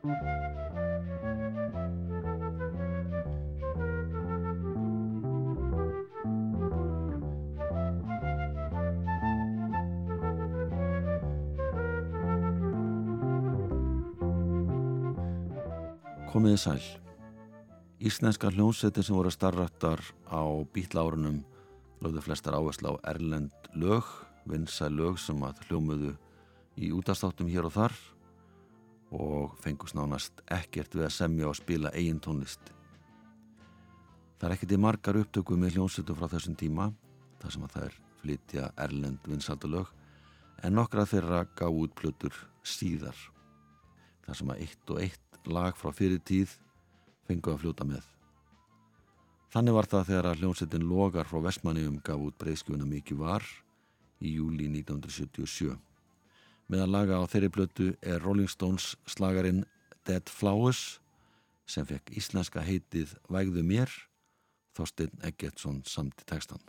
Komiði sæl. Íslenska hljómsveitir sem voru starrattar á bílárunum lögðu flestar áherslu á erlend lög, vinsæ lög sem að hljómuðu í útastáttum hér og þar og fengust nánast ekkert við að semja og spila eigin tónlist. Það er ekkert í margar upptöku með hljómsveitum frá þessum tíma, þar sem að er flytja erlend vinsaldalög, en nokkra þeirra gá út plötur síðar, þar sem að eitt og eitt lag frá fyrir tíð fengu að fljóta með. Þannig var það þegar að hljómsettin Logar frá Vestmanniðum gaf út breyskjuna mikið var í júli 1977. Meðan laga á þeirri blötu er Rolling Stones slagarinn Dead Flowers sem fekk íslenska heitið Vægðu mér, Þorstein Eggertsson samt í textan.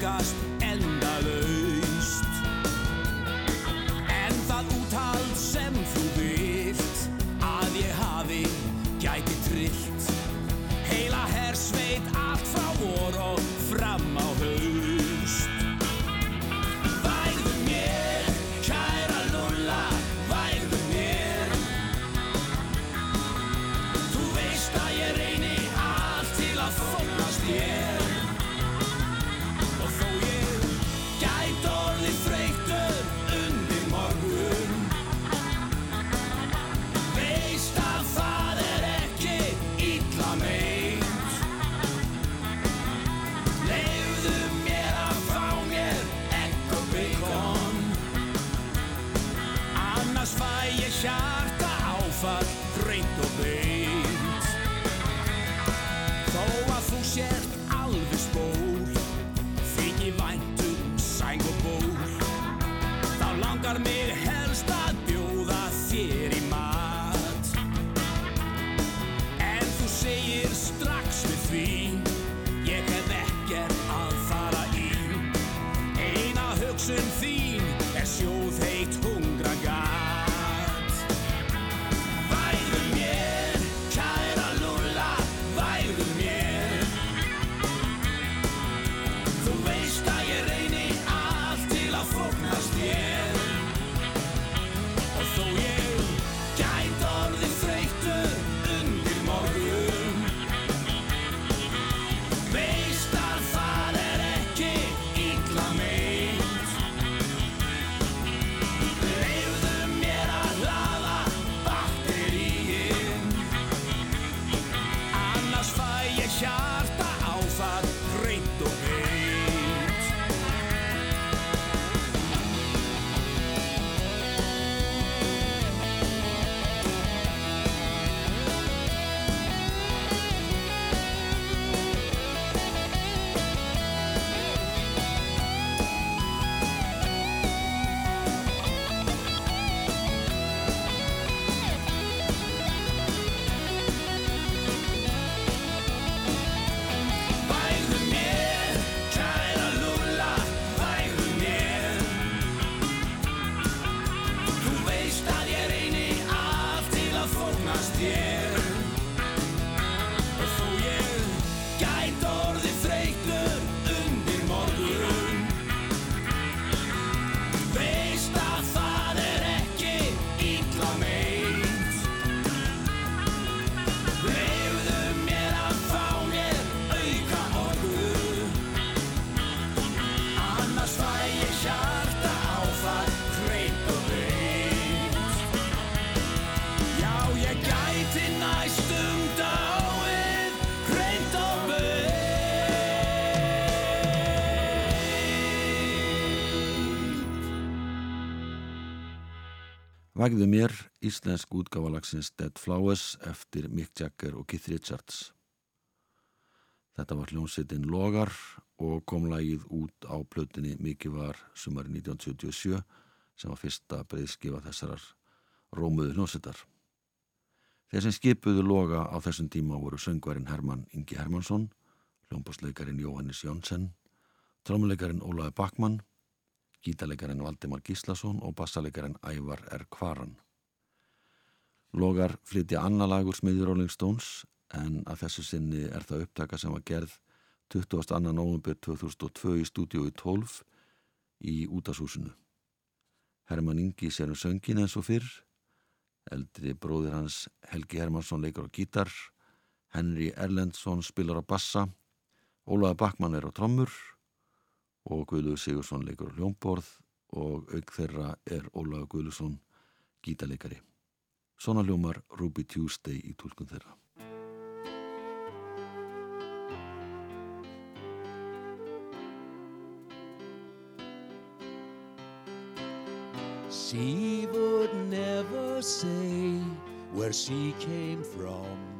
gospel. Vægðu mér íslensk útgáfalagsins Dead Flowers eftir Mick Jagger og Keith Richards. Þetta var hljómsveitin Logar og kom lagið út á plötinni Mikið var sumari 1977 sem var fyrsta breyðskifa þessarar rómuðu hljómsettar. Þeir sem skipuðu loga á þessum tíma voru söngvarinn Herman Ingi Hermansson, hljómbásleikarin Jóhannes Jónsson, trómuleikarin Ólaði Bakmann, gítaleikarin Valdimar Gíslason og bassaleikarin Ævar R. Kvaran. Logar flytja annalagur smiður Rolling Stones en að þessu sinni er það upptaka sem var gerð 22. november 2002 í stúdiói 12 í útashúsinu. Herman Ingi sér um söngin eins og fyrr, eldri bróðir hans Helgi Hermansson leikur á gítar, Henry Erlendsson spilar á bassa, Ólaða Bakmann er á trommur og Guðluður Sigursson leikur á hljómborð og auk þeirra er Ólaða Guðlusson gítarleikari. Svona hljómar Ruby Tuesday í tólkun þeirra. She would never say where she came from.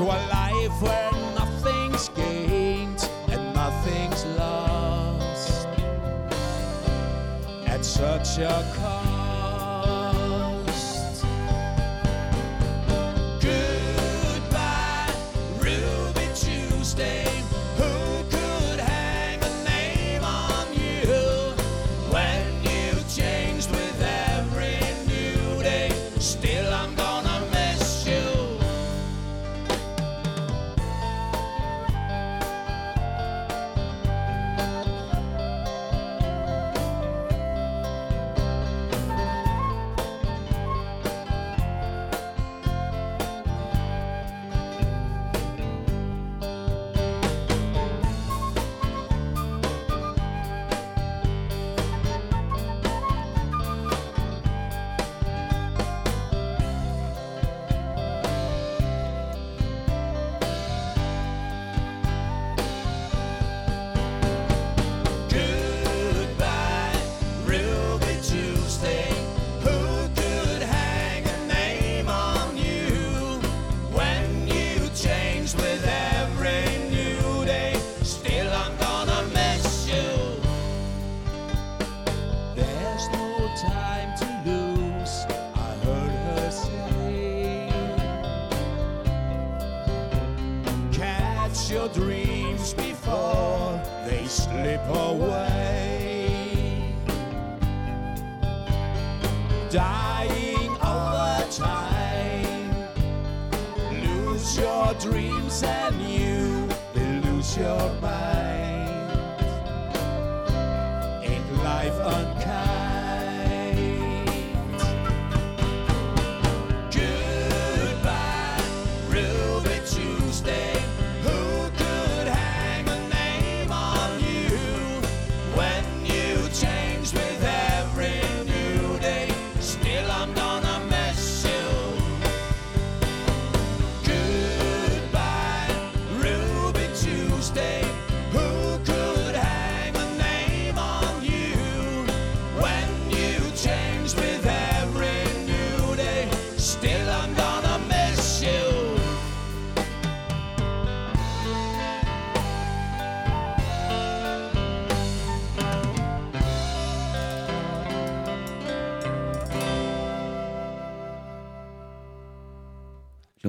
To a life where nothing's gained and nothing's lost at such a cost. Slip away. Dying all the time. Lose your dreams and you will lose your mind.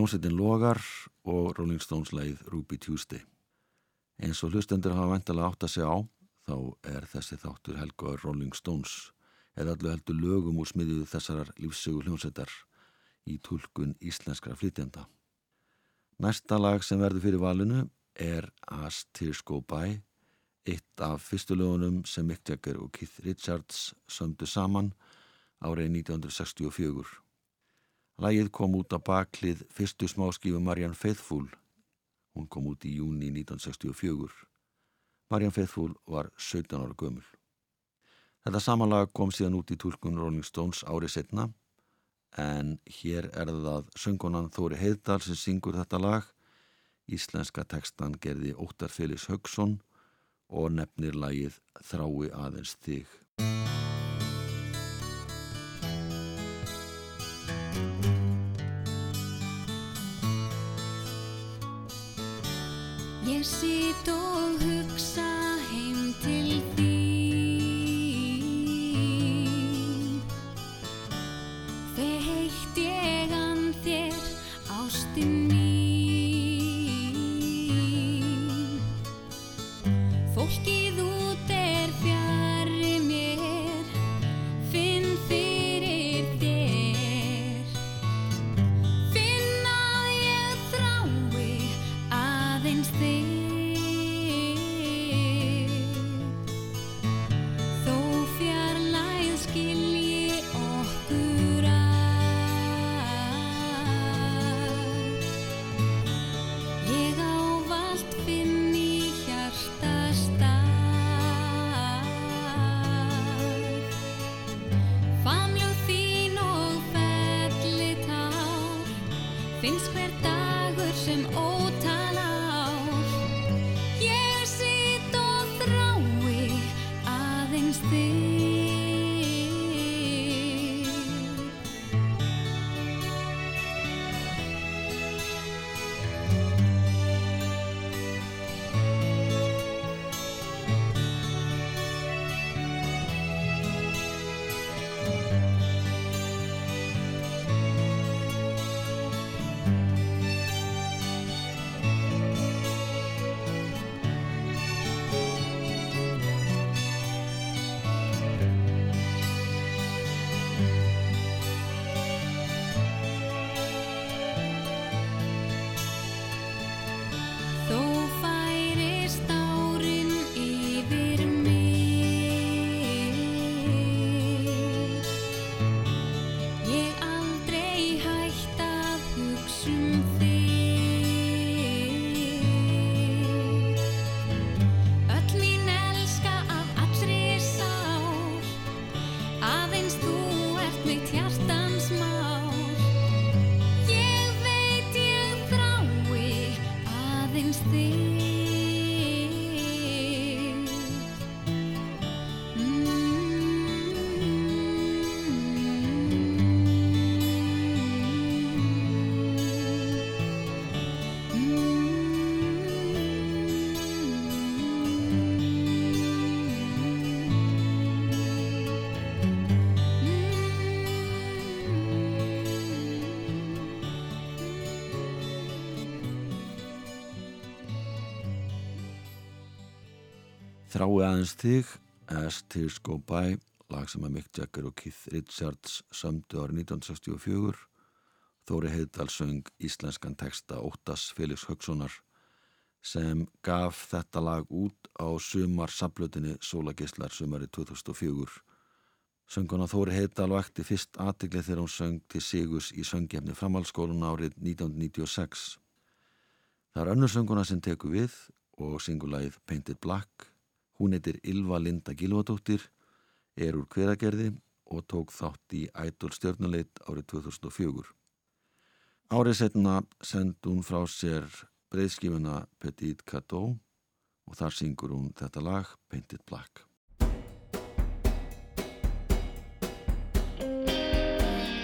Hljómsveitin Logar og Rolling Stones leið Ruby Tuesday. Eins og hlustendur hafa vendalega átt að segja á, þá er þessi þáttur helgaður Rolling Stones eða allu heldur lögum úr smiðjuðu þessarar lífsögu hljómsveitar í tólkun íslenskra flytjenda. Næsta lag sem verður fyrir valinu er As Tears Go By, eitt af fyrstu lögunum sem Mick Jagger og Keith Richards sömdu saman árið 1964. Lægið kom út á baklið fyrstu smáskífu Marianne Faithfull. Hún kom út í júni 1964. Marianne Faithfull var 17 ára gömul. Þetta samanlag kom síðan út í tólkun Rolling Stones árið setna en hér er það söngunan Þóri Heiðdal sem syngur þetta lag. Íslenska tekstan gerði Óttar Felix Högson og nefnir lagið Þrái aðeins þig. Þrái aðeins þig, As Tears Go By, lag sem að Mick Jagger og Keith Richards sömdu árið 1964. Þóri Heiðdal söng íslenskan texta Óttas Felix Högsonar sem gaf þetta lag út á sumar samblötinni Sólagislar sumari 2004. Sönguna Þóri Heiðdal vakti fyrst aðtiklið þegar hún söng til Sigus í söngjefni framhaldsskólun árið 1996. Það er önnur sönguna sem teku við og singulagið Painted Black. Hún heitir Ylva Linda Gilvadóttir, er úr hveragerði og tók þátt í Idol stjörnuleit árið 2004. Árið setna sendi hún frá sér breyðskifuna Petit Cadeau og þar syngur hún þetta lag Painted Black.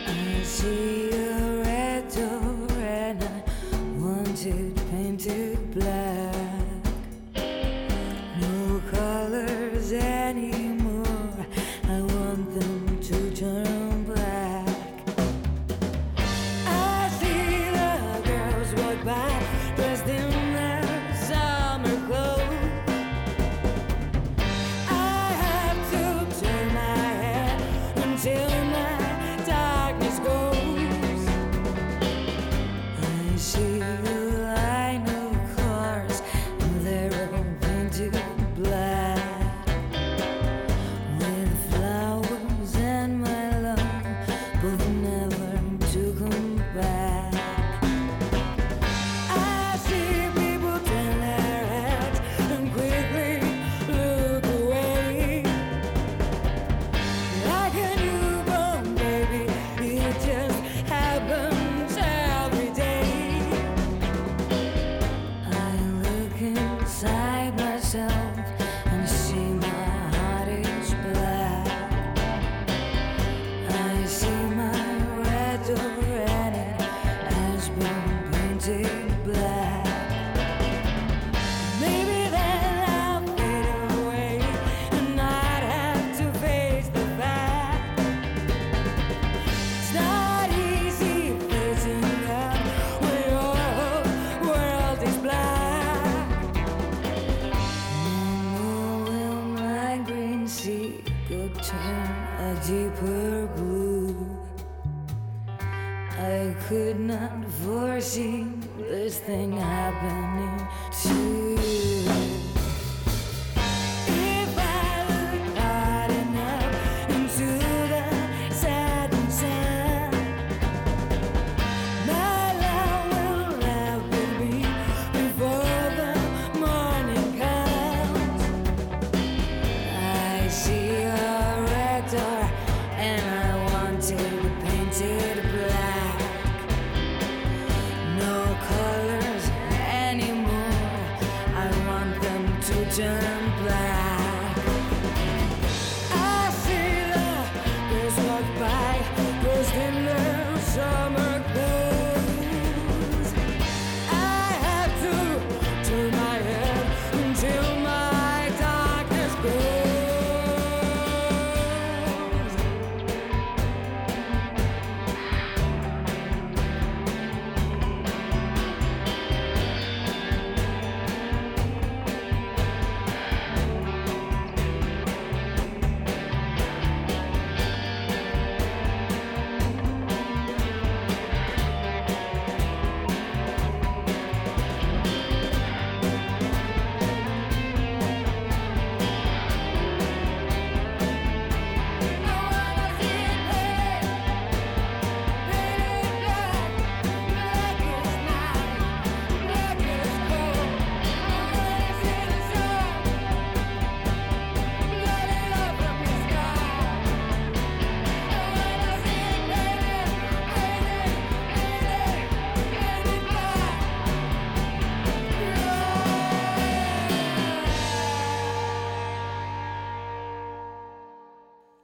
I see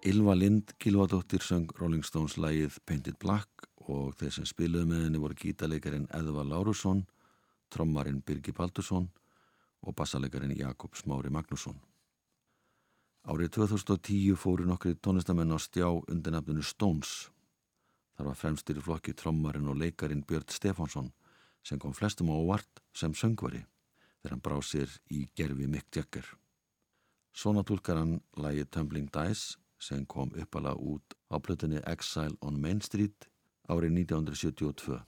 Ylva Lind Gilvadóttir söng Rolling Stones lægið Painted Black og þeir sem spiluðu með henni voru gítaleikarin Edvar Lárusson, trommarin Birgi Baldursson og bassalegarin Jakob Smári Magnusson. Árið 2010 fóru nokkri tónlistamenn á stjá undir nafninu Stones. Þar var fremstir í flokki trommarin og leikarin Björn Stefánsson sem kom flestum á vart sem söngvari þegar hann bráð sér í gerfi Mick Jagger. Svona tólkar hann lægi Tumbling Dice sem kom uppalega út á plötunni Exile on Main Street árið 1972.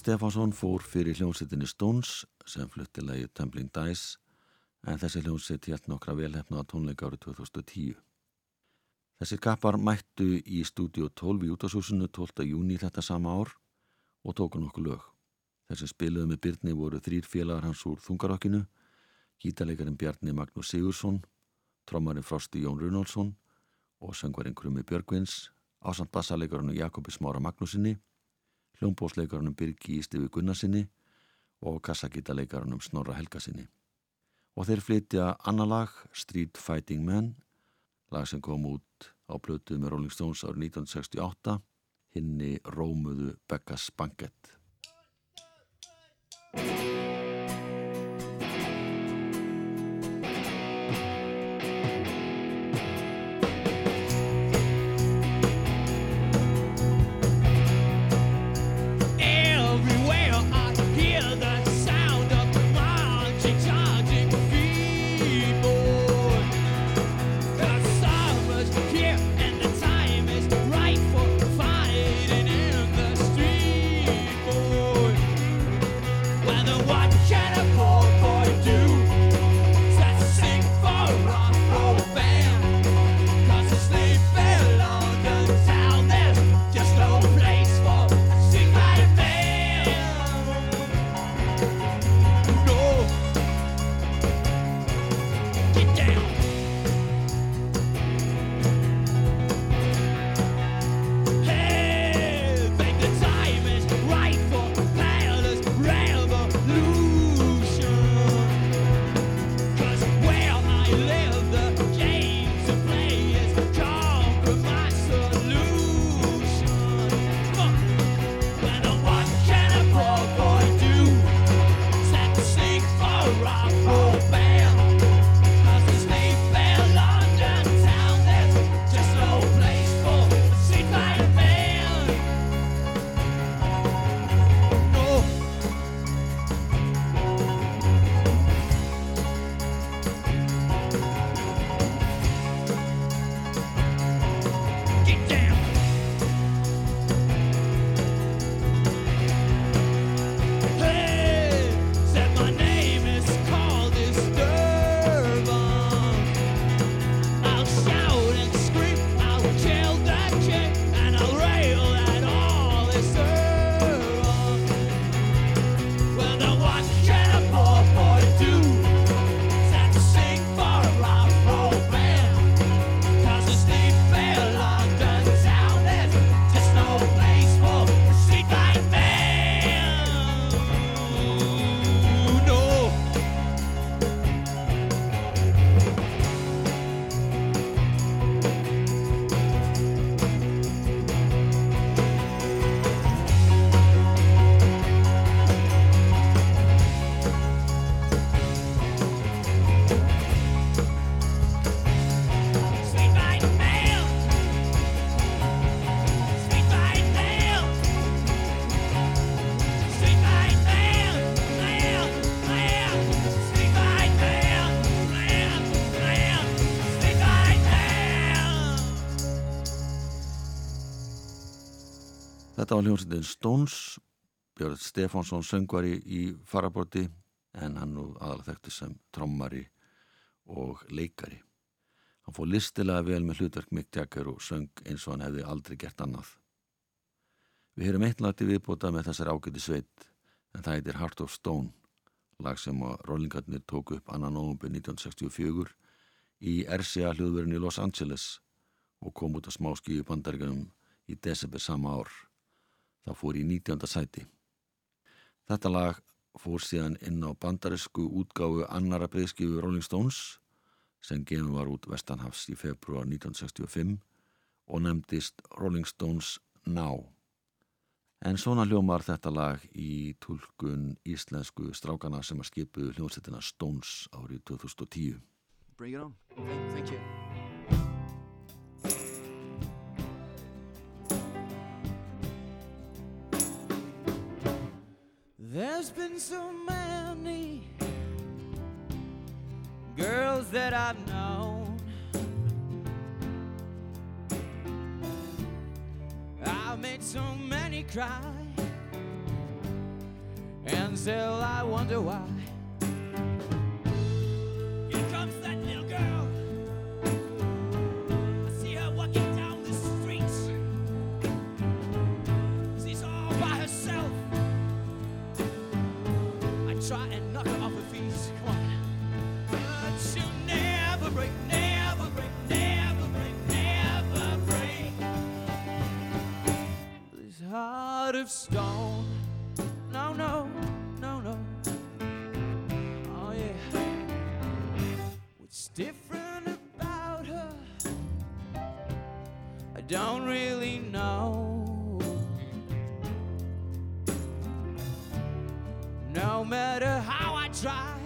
Stefánsson fór fyrir hljómsettinni Stones sem flutti lægi Tumbling Dice en þessi hljómsett hétt nokkra velhefnaða tónleika árið 2010. Þessir gapar mættu í stúdíu 12 í útásúsinu 12. júni þetta sama ár og tóku nokkuð lög. Þessir spiluðu með Byrni voru þrýr félagar hans úr Þungarokkinu, gítalegarin Bjarni Magnús Sigursson, trommarin Frosti Jón Runálsson og söngvarinn Krumi Björgvins, ásand bassalegarinu Jakobi Smára Magnúsinni hljómbósleikarunum Birgi Ístifi Gunnarsinni og kassagítaleikarunum Snorra Helgasinni. Og þeir flytja annan lag, Street Fighting Men, lag sem kom út á blötu með Rolling Stones árið 1968, hinn í Rómuðu Beckas Bankett. Þetta var hljómsveitin Stones, Björn Stefánsson söngvari í faraborti en hann nú aðalþekti sem trommari og leikari. Hann fóð listilega vel með hlutverk Mick Jagger og söng eins og hann hefði aldrei gert annað. Við heyrum einnlagt í viðbóta með þessar ágæti sveit en það heitir Heart of Stone, lag sem að Rollingarnir tók upp annan ógumbu 1964 í RCA hljóðverðinu í Los Angeles og kom út á smá skíu bandarganum í desember sama ár. Það fór í 19. sæti. Þetta lag fór síðan inn á bandarísku útgáfu annara breyðskifu Rolling Stones sem gefum var út Vestanhafs í februar 1965 og nefndist Rolling Stones Now. En svona hljómar þetta lag í tulkun íslensku strákana sem að skipu hljómsettina Stones árið 2010. Bring it on. Thank you. There's been so many girls that I've known. I've made so many cry, and still I wonder why. Don't really know. No matter how I try,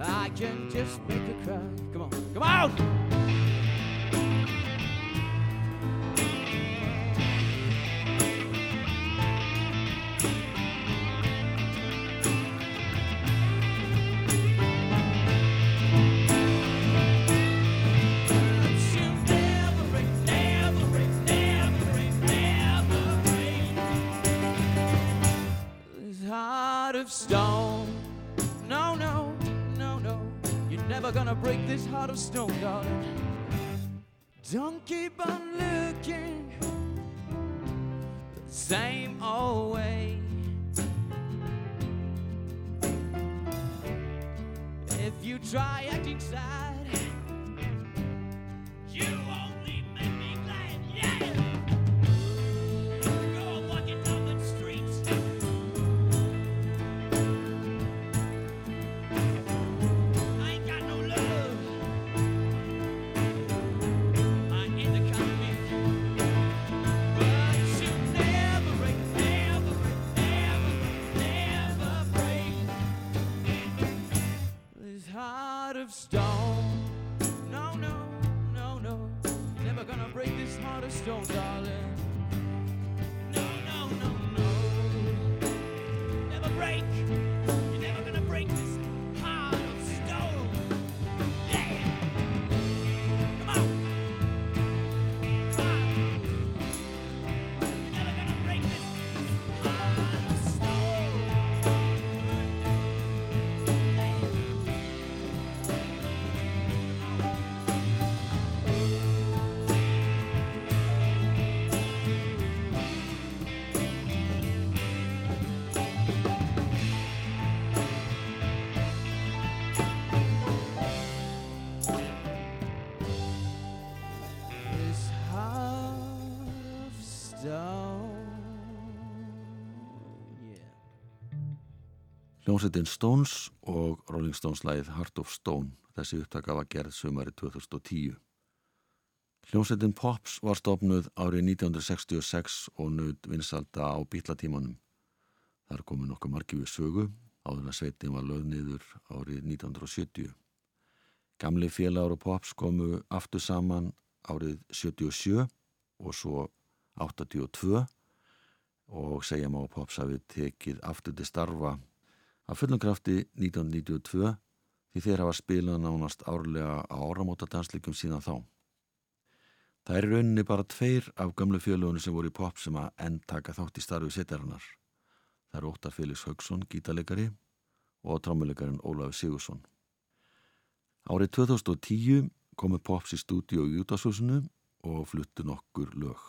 I can just make heart of stone, darling. Don't keep on looking the same old way. If you try acting sad, Hljómsveitin Stones og Rolling Stones lagið Heart of Stone. Þessi upptaka var gerð sumari 2010. Hljómsveitin Pops var stofnuð árið 1966 og nudd vinsalda á bítlatímanum. Þar komu nokkuð margi við sögu, áður að sveitin var lögð niður árið 1970. Gamli félagur og Pops komu aftur saman árið 77 og svo 82 og segja má að Pops hafi tekið aftur til starfa af fullum krafti 1992 því þeir hafa spilað nánast árlega á áramóta dansleikum síðan þá. Það er rauninni bara tveir af gamlu fjölugunni sem voru í pop sem að enn taka þátt í starfi setjarinnar. Það eru Óttar Félix Högson, gítalegari og trámulegarin Ólaf Sigursson. Árið 2010 komu Pops í stúdíu í Júdashúsinu og fluttu nokkur lög.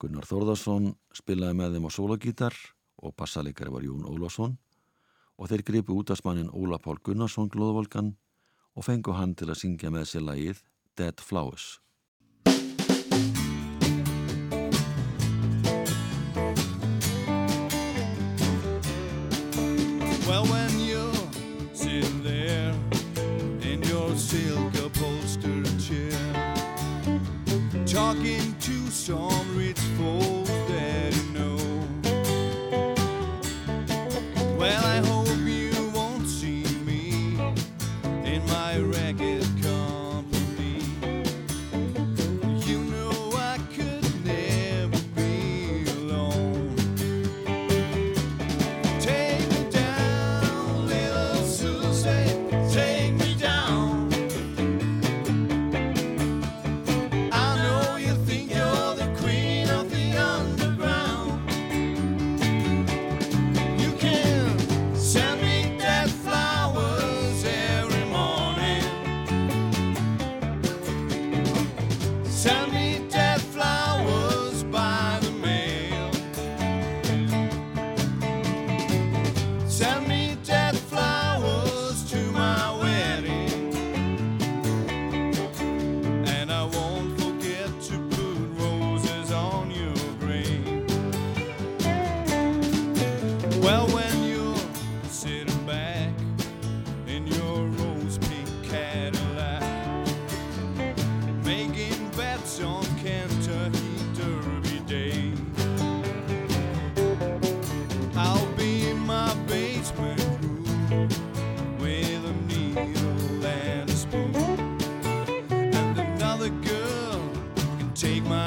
Gunnar Þórðarsson spilaði með þeim á solagítar og bassalegari var Jón Ólafsson og þeir gripu útastmannin Óla Pál Gunnarsson glóðvolkan og fengu hann til að syngja með sér lagið Dead Flowers. Well, when you're sitting there in your silk upholstered chair, talking to some rich folk. take my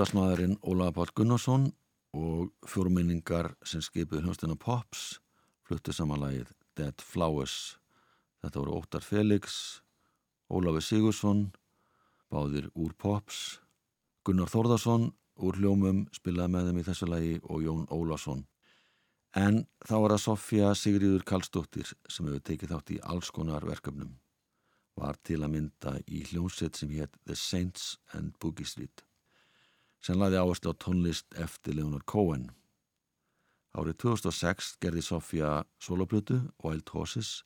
Útastmaðurinn Ólaða Pál Gunnarsson og fjórminningar sem skipið hljómsdina Pops fluttu samanlægið Dead Flowers. Þetta voru Óttar Felix, Ólafi Sigursson, báðir úr Pops, Gunnar Þórðarsson úr hljómum spilaði með þeim í þessu lægi og Jón Ólason. En þá var það Sofja Sigriður Karlsdóttir sem hefur tekið þátt í alls konar verkefnum. Var til að mynda í hljómsett sem hétt The Saints and Boogie Street sem laði áherslu á tónlist eftir Leonard Cohen. Árið 2006 gerði Sofja soloplötu Wild Horses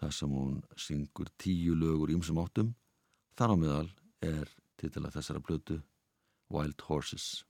þar sem hún syngur tíu lögur ímsum áttum. Þar á meðal er titila þessara plötu Wild Horses.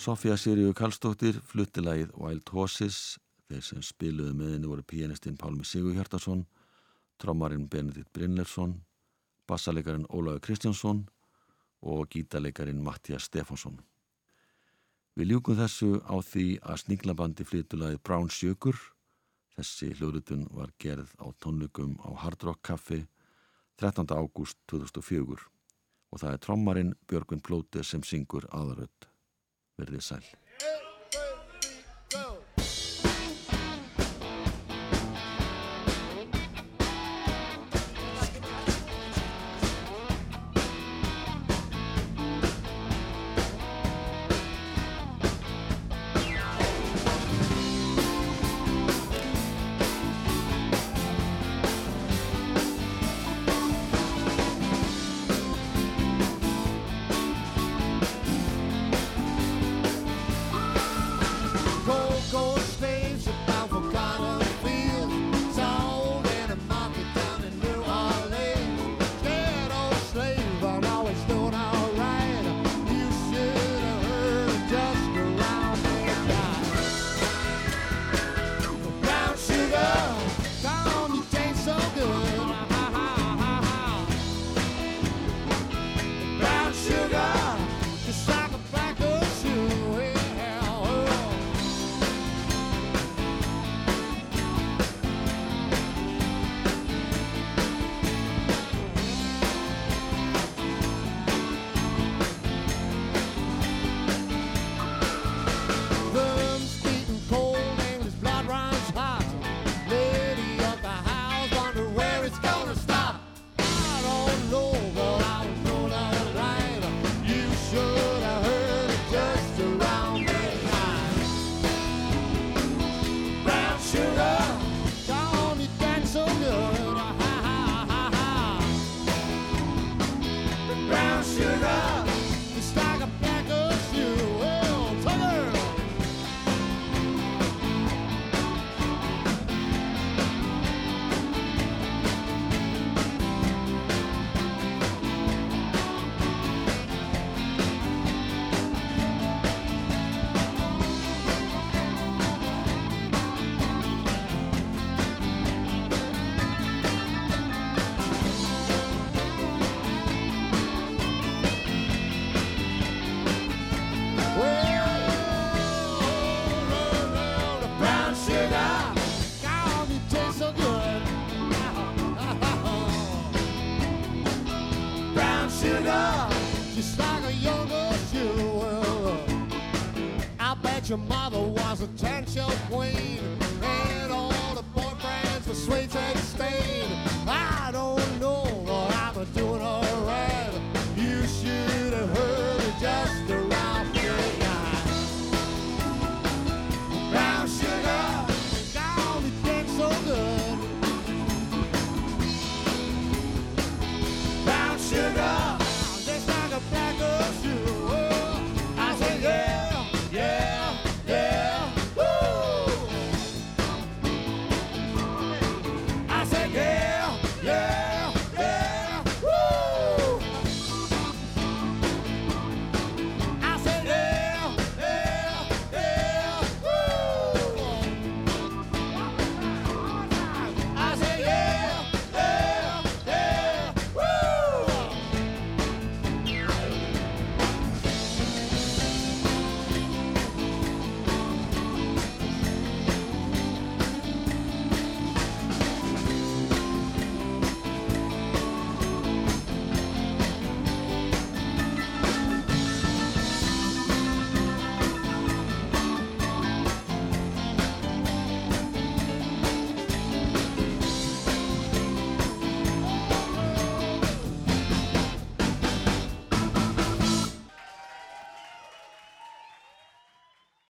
Sofía Siríu Kallstóttir, fluttilægið Wild Horses, þeir sem spiluðu með henni voru pianistinn Pálmi Sigur Hjartarsson, trommarinn Benedikt Brynlersson, bassalegarin Ólaður Kristjánsson og gítalegarin Mattias Stefansson. Við ljúkum þessu á því að sninglabandi fluttilægið Brown Sugar, þessi hljóðutun var gerð á tónlugum á Hard Rock Café 13. ágúst 2004 og það er trommarinn Björgun Plótið sem syngur aðaröld. verði sæl.